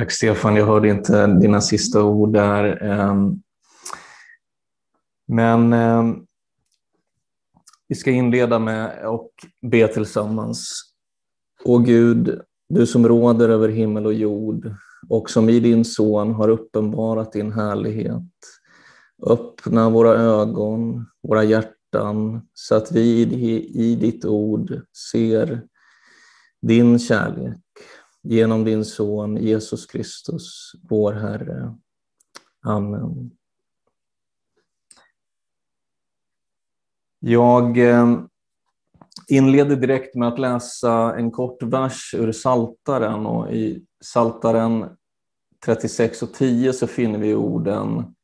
Tack Stefan, jag hörde inte dina sista ord där. Ehm, men ehm, vi ska inleda med och be tillsammans. Å Gud, du som råder över himmel och jord och som i din son har uppenbarat din härlighet. Öppna våra ögon, våra hjärtan, så att vi i ditt ord ser din kärlek genom din son Jesus Kristus, vår Herre. Amen. Jag eh, inleder direkt med att läsa en kort vers ur Saltaren och i Saltaren 36 och 10 så finner vi orden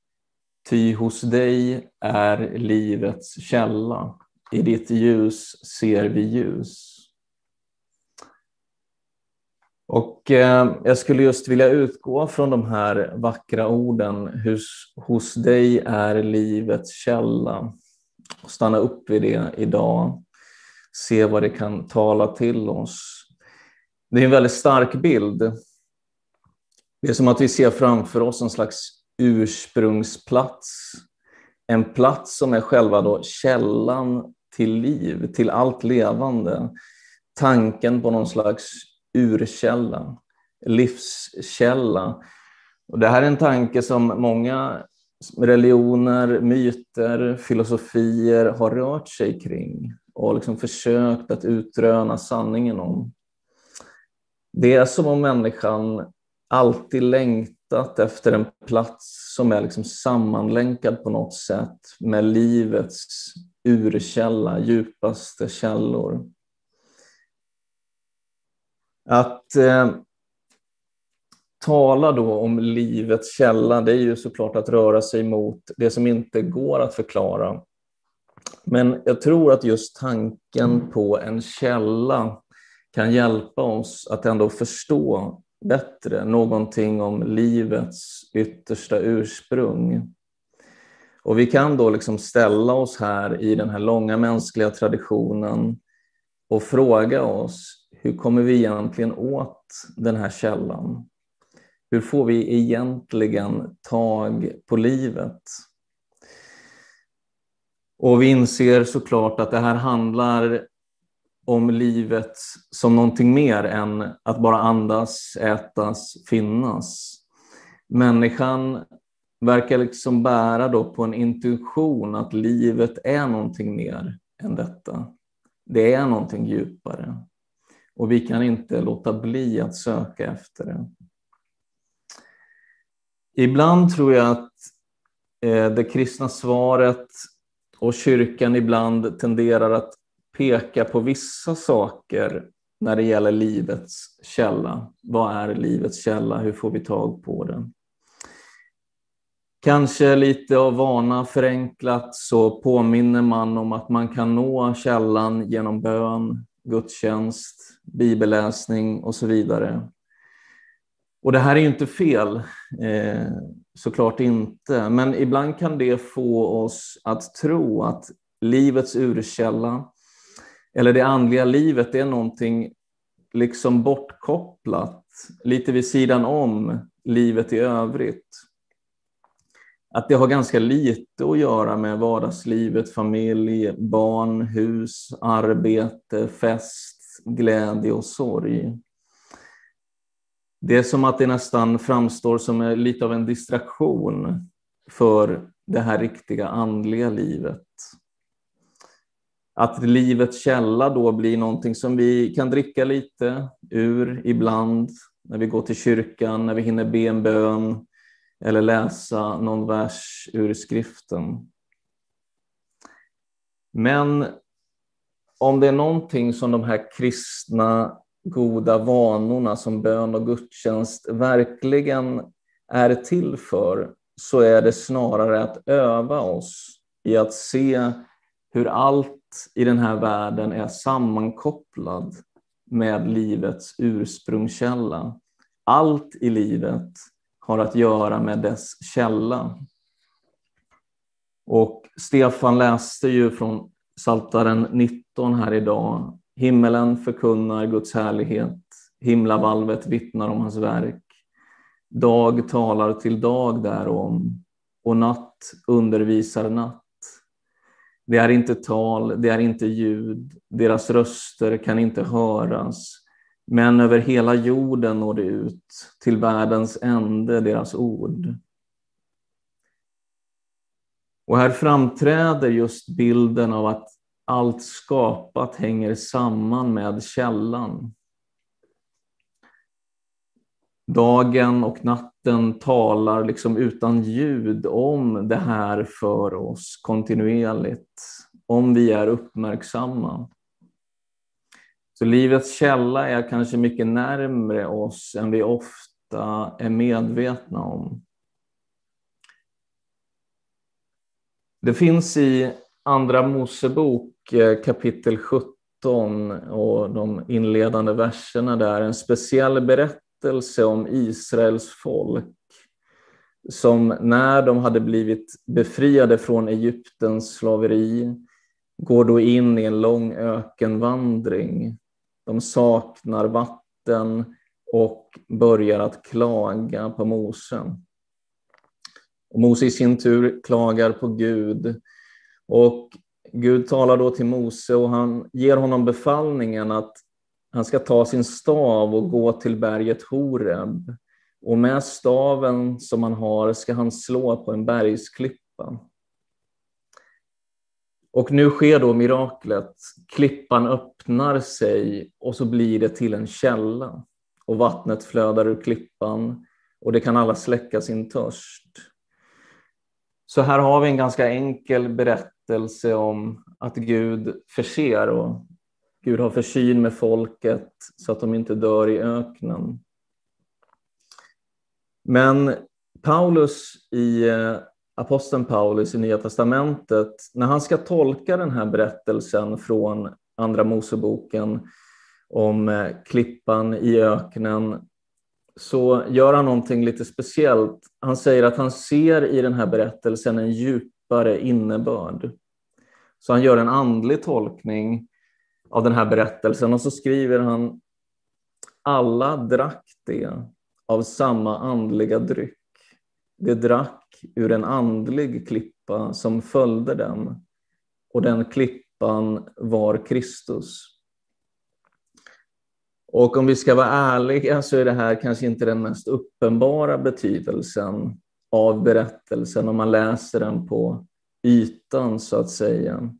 Ty hos dig är livets källa, i ditt ljus ser vi ljus. Och eh, jag skulle just vilja utgå från de här vackra orden, hos, hos dig är livets källa. Och stanna upp vid det idag, se vad det kan tala till oss. Det är en väldigt stark bild. Det är som att vi ser framför oss en slags ursprungsplats. En plats som är själva då källan till liv, till allt levande. Tanken på någon slags urkälla, livskälla. Och det här är en tanke som många religioner, myter, filosofier har rört sig kring och liksom försökt att utröna sanningen om. Det är som om människan alltid längtat efter en plats som är liksom sammanlänkad på något sätt med livets urkälla, djupaste källor. Att eh, tala då om livets källa, det är ju såklart att röra sig mot det som inte går att förklara. Men jag tror att just tanken på en källa kan hjälpa oss att ändå förstå bättre någonting om livets yttersta ursprung. Och vi kan då liksom ställa oss här i den här långa mänskliga traditionen och fråga oss hur kommer vi egentligen åt den här källan? Hur får vi egentligen tag på livet? Och vi inser såklart att det här handlar om livet som någonting mer än att bara andas, ätas, finnas. Människan verkar liksom bära då på en intuition att livet är någonting mer än detta. Det är någonting djupare och vi kan inte låta bli att söka efter det. Ibland tror jag att eh, det kristna svaret och kyrkan ibland tenderar att peka på vissa saker när det gäller livets källa. Vad är livets källa? Hur får vi tag på den? Kanske lite av vana förenklat så påminner man om att man kan nå källan genom bön, gudstjänst, bibelläsning och så vidare. Och det här är ju inte fel, eh, såklart inte, men ibland kan det få oss att tro att livets urkälla, eller det andliga livet, är någonting liksom bortkopplat, lite vid sidan om livet i övrigt. Att det har ganska lite att göra med vardagslivet, familj, barn, hus, arbete, fest, glädje och sorg. Det är som att det nästan framstår som lite av en distraktion för det här riktiga andliga livet. Att livets källa då blir någonting som vi kan dricka lite ur ibland, när vi går till kyrkan, när vi hinner be en bön eller läsa någon vers ur skriften. Men om det är någonting som de här kristna goda vanorna som bön och gudstjänst verkligen är till för, så är det snarare att öva oss i att se hur allt i den här världen är sammankopplad med livets ursprungskälla. Allt i livet har att göra med dess källa. Och Stefan läste ju från Saltaren 19 här idag. Himmelen förkunnar Guds härlighet, himlavalvet vittnar om hans verk. dag talar till dag därom och natt undervisar natt. Det är inte tal, det är inte ljud, deras röster kan inte höras, men över hela jorden når det ut, till världens ände deras ord. Och här framträder just bilden av att allt skapat hänger samman med källan. Dagen och natten talar liksom utan ljud om det här för oss kontinuerligt, om vi är uppmärksamma. Så livets källa är kanske mycket närmre oss än vi ofta är medvetna om. Det finns i Andra Mosebok eh, kapitel 17 och de inledande verserna där en speciell berättelse om Israels folk som när de hade blivit befriade från Egyptens slaveri går då in i en lång ökenvandring. De saknar vatten och börjar att klaga på Mose. Och Mose i sin tur klagar på Gud. Och Gud talar då till Mose och han ger honom befallningen att han ska ta sin stav och gå till berget Horeb. Och med staven som han har ska han slå på en bergsklippa. Och nu sker då miraklet. Klippan öppnar sig och så blir det till en källa. Och vattnet flödar ur klippan och det kan alla släcka sin törst. Så här har vi en ganska enkel berättelse om att Gud förser och Gud har försyn med folket så att de inte dör i öknen. Men Paulus i eh, aposteln Paulus i Nya testamentet, när han ska tolka den här berättelsen från Andra Moseboken om eh, klippan i öknen så gör han någonting lite speciellt. Han säger att han ser i den här berättelsen en djupare innebörd. Så han gör en andlig tolkning av den här berättelsen och så skriver han alla drack det av samma andliga dryck. Det drack ur en andlig klippa som följde dem, och den klippan var Kristus. Och om vi ska vara ärliga så är det här kanske inte den mest uppenbara betydelsen av berättelsen om man läser den på ytan så att säga.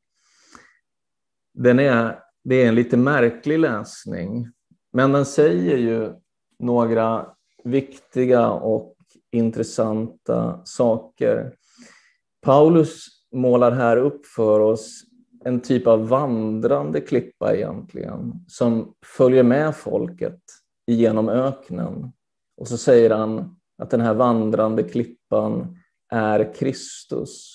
Den är, det är en lite märklig läsning, men den säger ju några viktiga och intressanta saker. Paulus målar här upp för oss en typ av vandrande klippa egentligen, som följer med folket genom öknen. Och så säger han att den här vandrande klippan är Kristus.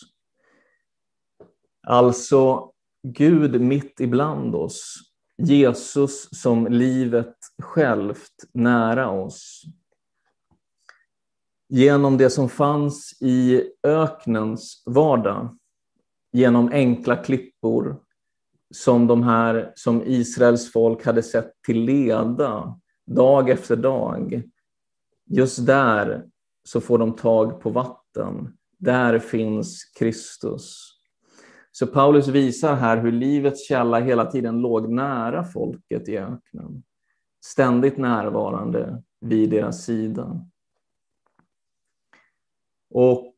Alltså Gud mitt ibland oss, Jesus som livet självt nära oss. Genom det som fanns i öknens vardag genom enkla klippor som de här som Israels folk hade sett till leda dag efter dag. Just där så får de tag på vatten. Där finns Kristus. Så Paulus visar här hur livets källa hela tiden låg nära folket i öknen. Ständigt närvarande vid deras sida. Och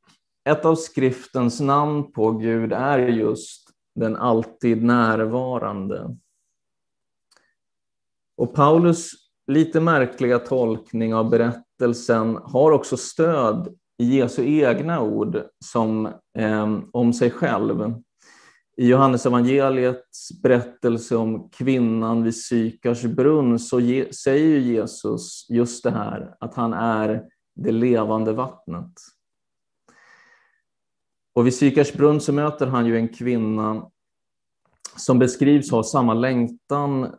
ett av skriftens namn på Gud är just den alltid närvarande. Och Paulus lite märkliga tolkning av berättelsen har också stöd i Jesu egna ord som, eh, om sig själv. I Johannes evangeliets berättelse om kvinnan vid Sykars brunn så ge, säger Jesus just det här, att han är det levande vattnet. Och vid Sykarsbrunn så möter han ju en kvinna som beskrivs ha samma längtan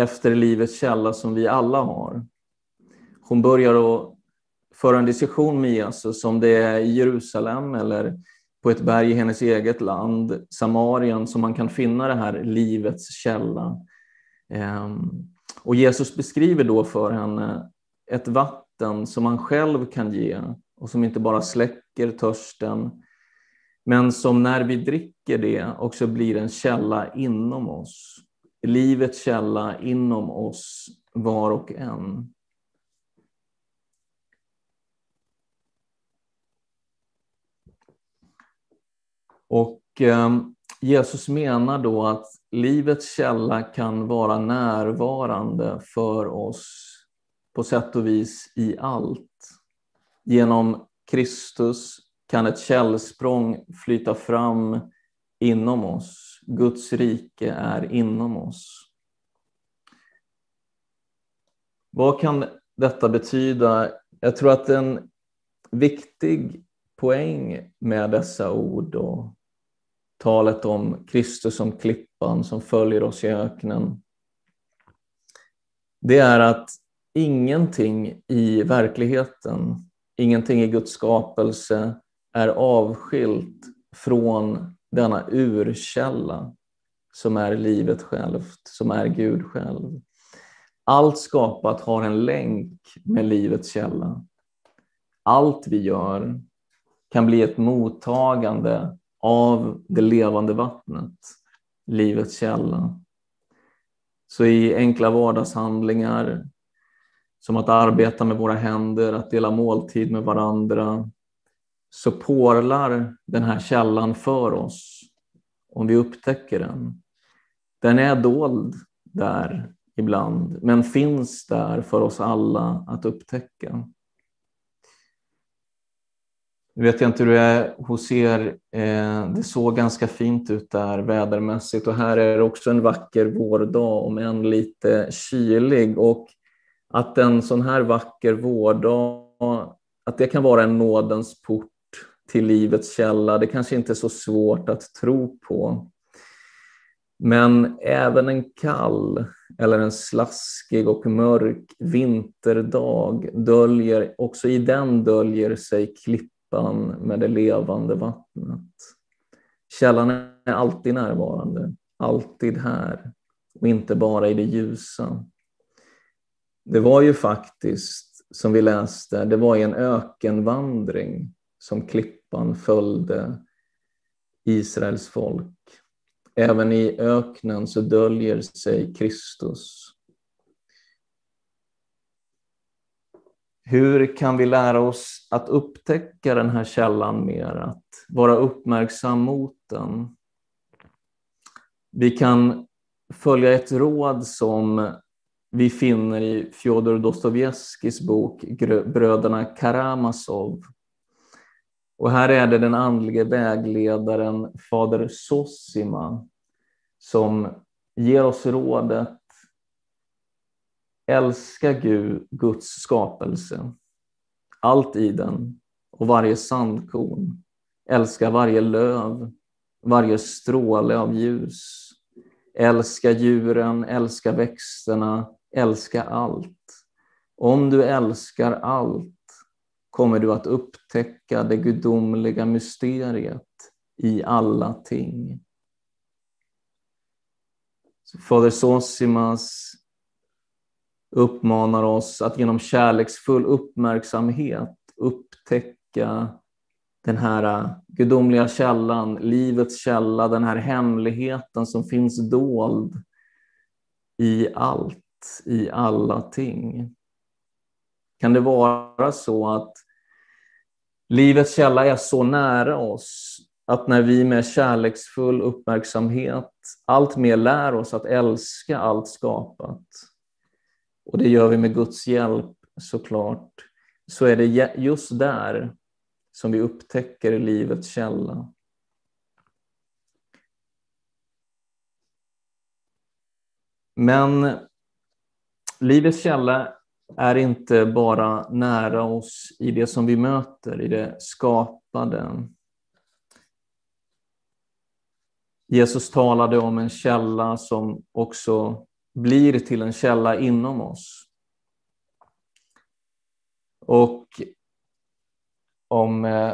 efter livets källa som vi alla har. Hon börjar att föra en diskussion med Jesus om det är i Jerusalem eller på ett berg i hennes eget land, Samarien, som man kan finna det här livets källa. Ehm, och Jesus beskriver då för henne ett vatten som han själv kan ge och som inte bara släcker törsten, men som när vi dricker det också blir en källa inom oss. Livets källa inom oss var och en. Och eh, Jesus menar då att livets källa kan vara närvarande för oss på sätt och vis i allt. Genom Kristus kan ett källsprång flyta fram inom oss. Guds rike är inom oss. Vad kan detta betyda? Jag tror att en viktig poäng med dessa ord och talet om Kristus som klippan som följer oss i öknen, det är att ingenting i verkligheten, ingenting i Guds skapelse är avskilt från denna urkälla som är livet självt, som är Gud själv. Allt skapat har en länk med livets källa. Allt vi gör kan bli ett mottagande av det levande vattnet, livets källa. Så i enkla vardagshandlingar, som att arbeta med våra händer, att dela måltid med varandra, så porlar den här källan för oss om vi upptäcker den. Den är dold där ibland, men finns där för oss alla att upptäcka. Nu vet jag inte hur det är hos er. Eh, det såg ganska fint ut där vädermässigt och här är det också en vacker vårdag, om än lite kylig. Och att en sån här vacker vårdag, att det kan vara en nådens port till livets källa, det kanske inte är så svårt att tro på. Men även en kall eller en slaskig och mörk vinterdag döljer, också i den döljer sig klippan med det levande vattnet. Källan är alltid närvarande, alltid här och inte bara i det ljusa. Det var ju faktiskt, som vi läste, det var i en ökenvandring som klippan följde Israels folk. Även i öknen så döljer sig Kristus. Hur kan vi lära oss att upptäcka den här källan mer, att vara uppmärksam mot den? Vi kan följa ett råd som vi finner i Fjodor Dostojevskijs bok Bröderna Karamazov. Och här är det den andlige vägledaren fader Sossima som ger oss rådet älska Gud, Guds skapelse, allt i den och varje sandkorn. Älska varje löv, varje stråle av ljus. Älska djuren, älska växterna, älska allt. Om du älskar allt kommer du att upptäcka det gudomliga mysteriet i alla ting. Fader Sosimas uppmanar oss att genom kärleksfull uppmärksamhet upptäcka den här gudomliga källan, livets källa, den här hemligheten som finns dold i allt, i alla ting. Kan det vara så att livets källa är så nära oss att när vi med kärleksfull uppmärksamhet allt mer lär oss att älska allt skapat, och det gör vi med Guds hjälp såklart, så är det just där som vi upptäcker livets källa. Men livets källa är inte bara nära oss i det som vi möter, i det skapade. Jesus talade om en källa som också blir till en källa inom oss. Och om eh,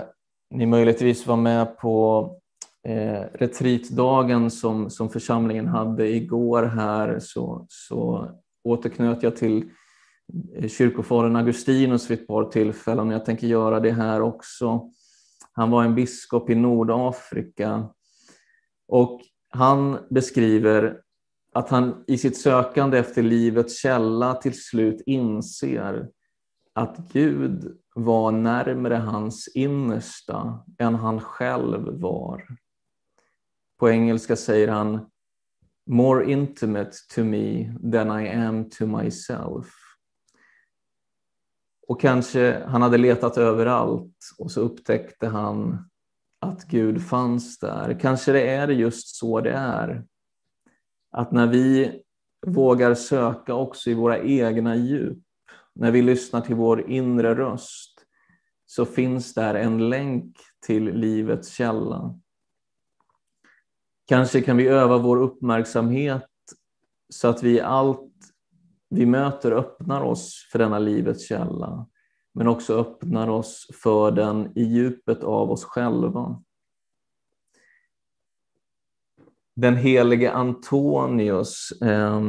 ni möjligtvis var med på eh, retreatdagen som, som församlingen hade igår här så, så återknöt jag till kyrkofadern Augustinus vid ett par tillfällen. Jag tänker göra det här också. Han var en biskop i Nordafrika och han beskriver att han i sitt sökande efter livets källa till slut inser att Gud var närmare hans innersta än han själv var. På engelska säger han more intimate to me than I am to myself. Och kanske han hade letat överallt och så upptäckte han att Gud fanns där. Kanske det är just så det är. Att när vi vågar söka också i våra egna djup, när vi lyssnar till vår inre röst, så finns där en länk till livets källa. Kanske kan vi öva vår uppmärksamhet så att vi allt vi möter öppnar oss för denna livets källa, men också öppnar oss för den i djupet av oss själva. Den helige Antonius, eh,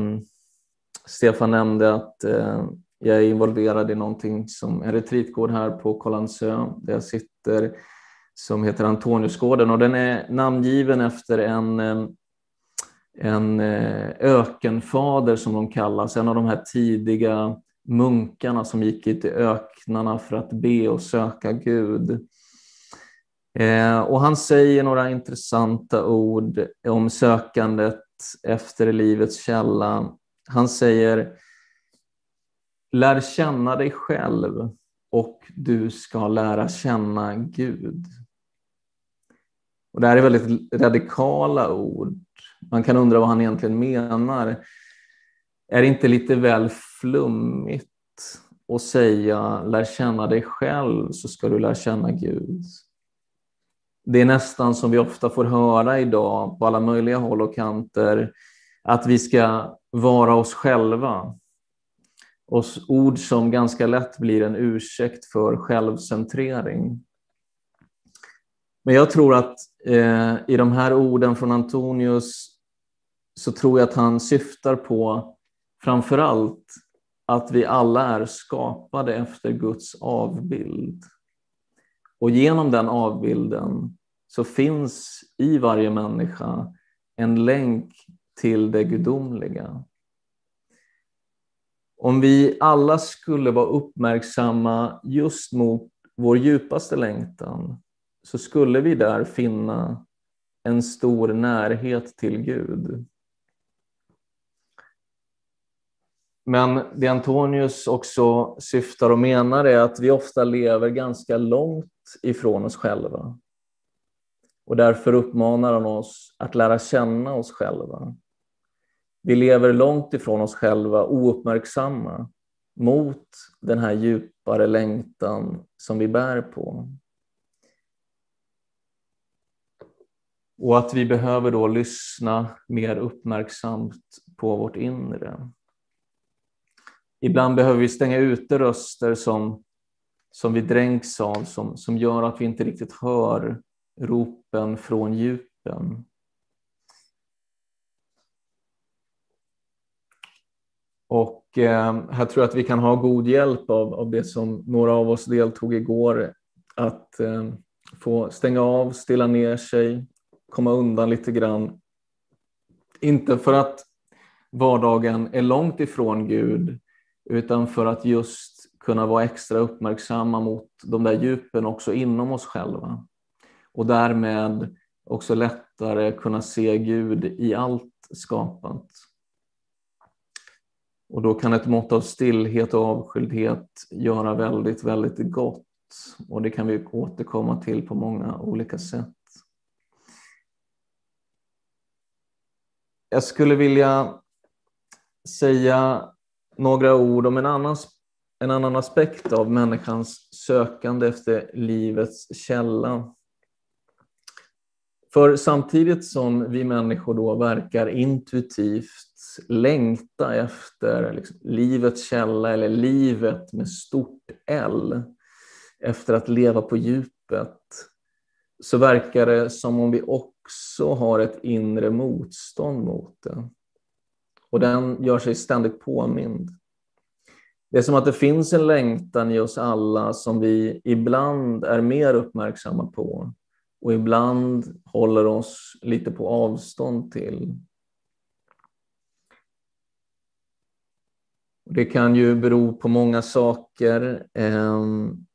Stefan nämnde att eh, jag är involverad i någonting som en retreatgård här på Kållandsö där jag sitter som heter Antoniusgården och den är namngiven efter en, ehm, en eh, ökenfader som de kallas, en av de här tidiga munkarna som gick ut i öknarna för att be och söka Gud. Eh, och han säger några intressanta ord om sökandet efter livets källa. Han säger Lär känna dig själv och du ska lära känna Gud. Och det här är väldigt radikala ord. Man kan undra vad han egentligen menar. Är det inte lite väl flummigt att säga lär känna dig själv så ska du lära känna Gud? Det är nästan som vi ofta får höra idag på alla möjliga håll och kanter, att vi ska vara oss själva. Och ord som ganska lätt blir en ursäkt för självcentrering. Men jag tror att eh, i de här orden från Antonius så tror jag att han syftar på framför allt att vi alla är skapade efter Guds avbild. Och genom den avbilden så finns i varje människa en länk till det gudomliga. Om vi alla skulle vara uppmärksamma just mot vår djupaste längtan så skulle vi där finna en stor närhet till Gud. Men det Antonius också syftar och menar är att vi ofta lever ganska långt ifrån oss själva. Och därför uppmanar han oss att lära känna oss själva. Vi lever långt ifrån oss själva, ouppmärksamma mot den här djupare längtan som vi bär på. Och att vi behöver då lyssna mer uppmärksamt på vårt inre. Ibland behöver vi stänga ute röster som, som vi dränks av, som, som gör att vi inte riktigt hör ropen från djupen. Och eh, här tror jag att vi kan ha god hjälp av, av det som några av oss deltog igår, att eh, få stänga av, stilla ner sig, komma undan lite grann. Inte för att vardagen är långt ifrån Gud, utan för att just kunna vara extra uppmärksamma mot de där djupen också inom oss själva. Och därmed också lättare kunna se Gud i allt skapat. Och då kan ett mått av stillhet och avskildhet göra väldigt, väldigt gott. Och det kan vi återkomma till på många olika sätt. Jag skulle vilja säga några ord om en annan, en annan aspekt av människans sökande efter livets källa. För samtidigt som vi människor då verkar intuitivt längta efter liksom, livets källa eller livet med stort L, efter att leva på djupet, så verkar det som om vi också har ett inre motstånd mot det. Och den gör sig ständigt påmind. Det är som att det finns en längtan i oss alla som vi ibland är mer uppmärksamma på och ibland håller oss lite på avstånd till. Det kan ju bero på många saker. Ehm,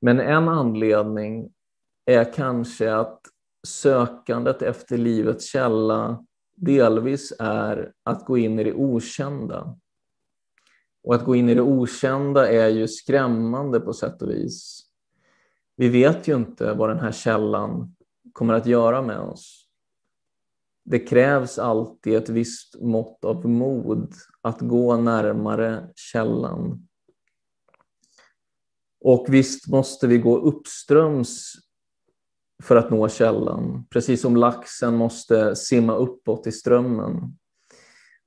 men en anledning är kanske att sökandet efter livets källa delvis är att gå in i det okända. Och att gå in i det okända är ju skrämmande på sätt och vis. Vi vet ju inte vad den här källan kommer att göra med oss. Det krävs alltid ett visst mått av mod att gå närmare källan. Och visst måste vi gå uppströms för att nå källan, precis som laxen måste simma uppåt i strömmen.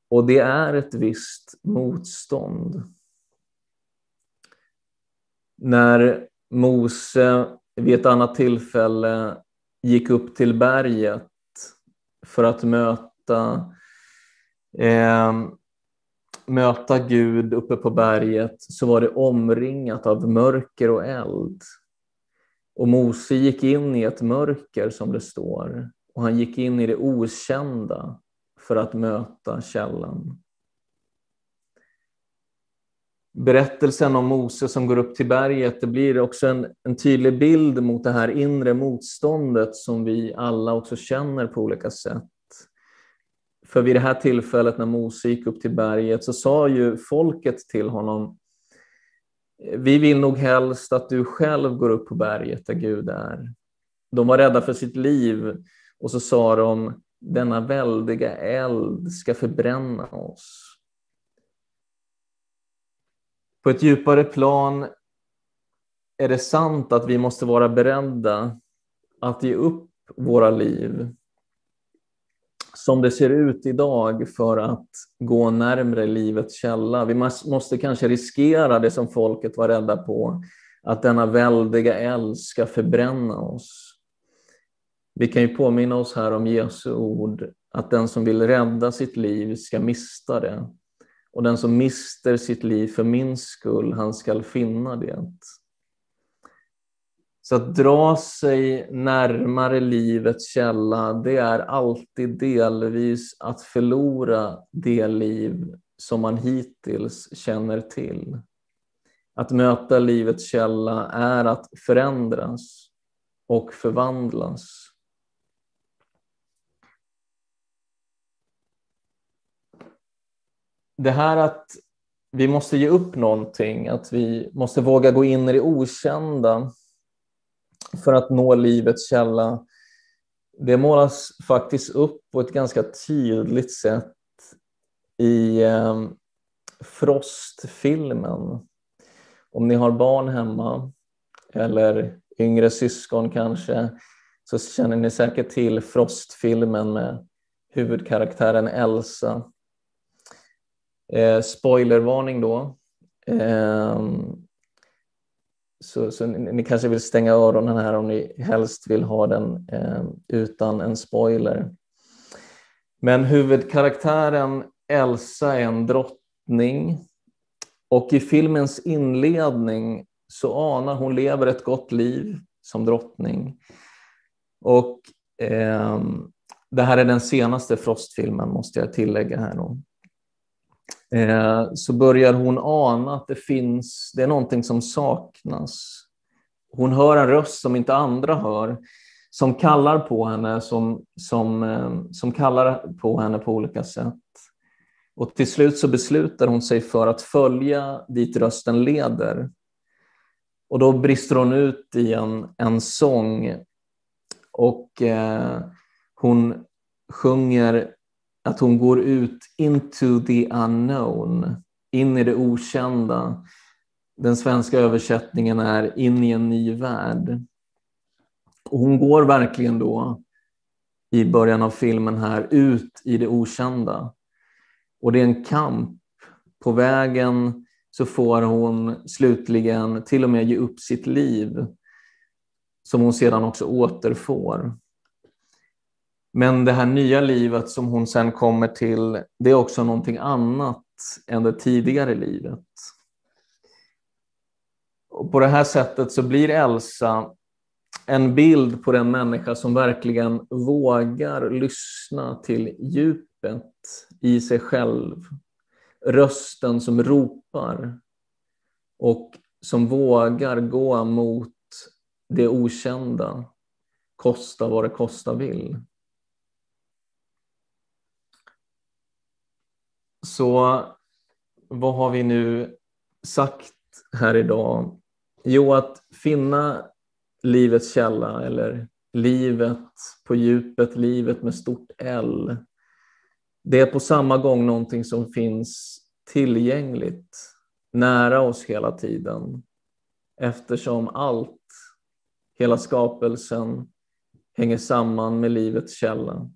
Och det är ett visst motstånd. När Mose vid ett annat tillfälle gick upp till berget för att möta, eh, möta Gud uppe på berget så var det omringat av mörker och eld. Och Mose gick in i ett mörker som det står och han gick in i det okända för att möta källan. Berättelsen om Mose som går upp till berget, det blir också en, en tydlig bild mot det här inre motståndet som vi alla också känner på olika sätt. För vid det här tillfället när Mose gick upp till berget så sa ju folket till honom vi vill nog helst att du själv går upp på berget där Gud är. De var rädda för sitt liv och så sa de denna väldiga eld ska förbränna oss. På ett djupare plan är det sant att vi måste vara beredda att ge upp våra liv som det ser ut idag för att gå närmre livets källa. Vi måste kanske riskera det som folket var rädda på, att denna väldiga eld ska förbränna oss. Vi kan ju påminna oss här om Jesu ord, att den som vill rädda sitt liv ska mista det. Och den som mister sitt liv för min skull, han skall finna det. Så att dra sig närmare livets källa, det är alltid delvis att förlora det liv som man hittills känner till. Att möta livets källa är att förändras och förvandlas. Det här att vi måste ge upp någonting, att vi måste våga gå in i det okända, för att nå livets källa, det målas faktiskt upp på ett ganska tydligt sätt i eh, Frost-filmen. Om ni har barn hemma eller yngre syskon kanske så känner ni säkert till Frost-filmen med huvudkaraktären Elsa. Eh, spoilervarning då. Eh, så, så ni, ni, kanske vill stänga öronen här om ni helst vill ha den eh, utan en spoiler. Men huvudkaraktären Elsa är en drottning och i filmens inledning så anar hon lever ett gott liv som drottning. Och eh, det här är den senaste Frost-filmen måste jag tillägga här. Då. Eh, så börjar hon ana att det finns, det är någonting som saknas. Hon hör en röst som inte andra hör, som kallar på henne, som, som, eh, som kallar på henne på olika sätt. Och till slut så beslutar hon sig för att följa dit rösten leder. Och då brister hon ut i en, en sång och eh, hon sjunger att hon går ut into the unknown, in i det okända. Den svenska översättningen är in i en ny värld. Och hon går verkligen då i början av filmen här ut i det okända. Och det är en kamp. På vägen så får hon slutligen till och med ge upp sitt liv som hon sedan också återfår. Men det här nya livet som hon sen kommer till, det är också någonting annat än det tidigare livet. Och på det här sättet så blir Elsa en bild på den människa som verkligen vågar lyssna till djupet i sig själv. Rösten som ropar och som vågar gå mot det okända, kosta vad det kosta vill. Så vad har vi nu sagt här idag? Jo, att finna livets källa eller livet på djupet, livet med stort L. Det är på samma gång någonting som finns tillgängligt, nära oss hela tiden. Eftersom allt, hela skapelsen, hänger samman med livets källa.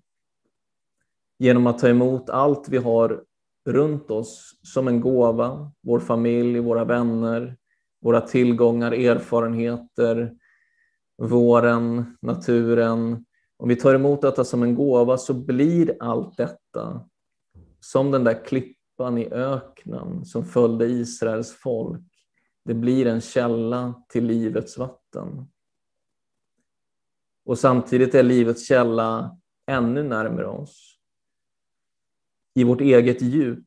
Genom att ta emot allt vi har runt oss som en gåva, vår familj, våra vänner, våra tillgångar, erfarenheter, våren, naturen. Om vi tar emot detta som en gåva så blir allt detta som den där klippan i öknen som följde Israels folk. Det blir en källa till livets vatten. Och samtidigt är livets källa ännu närmare oss. I vårt eget djup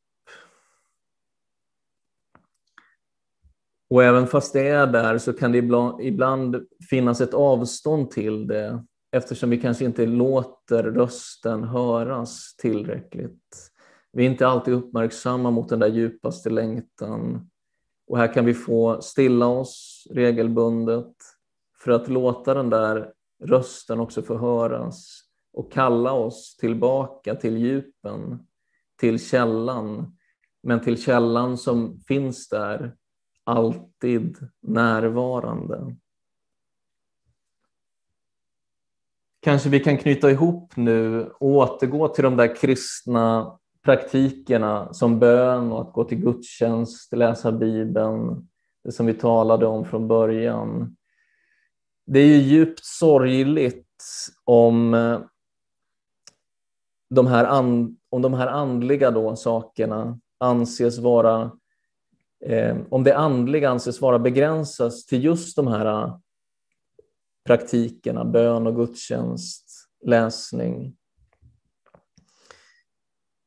Och även fast det är där så kan det ibland, finnas ett avstånd till det eftersom vi kanske inte låter rösten höras tillräckligt. Vi är inte alltid uppmärksamma mot den där djupaste längtan. Och här kan vi få stilla oss regelbundet för att låta den där rösten också få höras och kalla oss tillbaka till djupen, till källan, men till källan som finns där alltid närvarande. Kanske vi kan knyta ihop nu och återgå till de där kristna praktikerna som bön och att gå till gudstjänst, läsa Bibeln, det som vi talade om från början. Det är ju djupt sorgligt om de här, om de här andliga då, sakerna anses vara eh, om det andliga anses vara begränsas till just de här eh, praktikerna, bön och gudstjänst, läsning.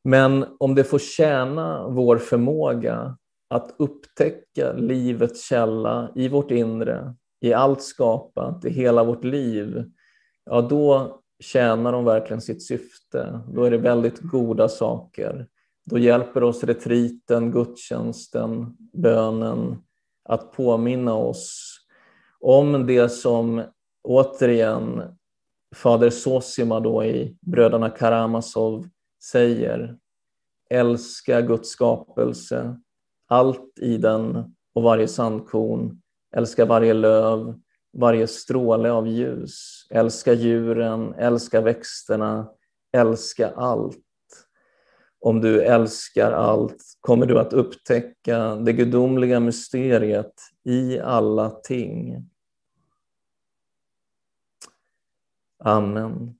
Men om det får tjäna vår förmåga att upptäcka livets källa i vårt inre, i allt skapat, i hela vårt liv, ja då tjänar de verkligen sitt syfte. Då är det väldigt goda saker. Då hjälper oss retriten, gudstjänsten, bönen att påminna oss om det som återigen fader Sosima då i Bröderna Karamazov säger. Älska Guds skapelse, allt i den och varje sandkorn. Älska varje löv, varje stråle av ljus. Älska djuren, älska växterna, älska allt om du älskar allt kommer du att upptäcka det gudomliga mysteriet i alla ting. Amen.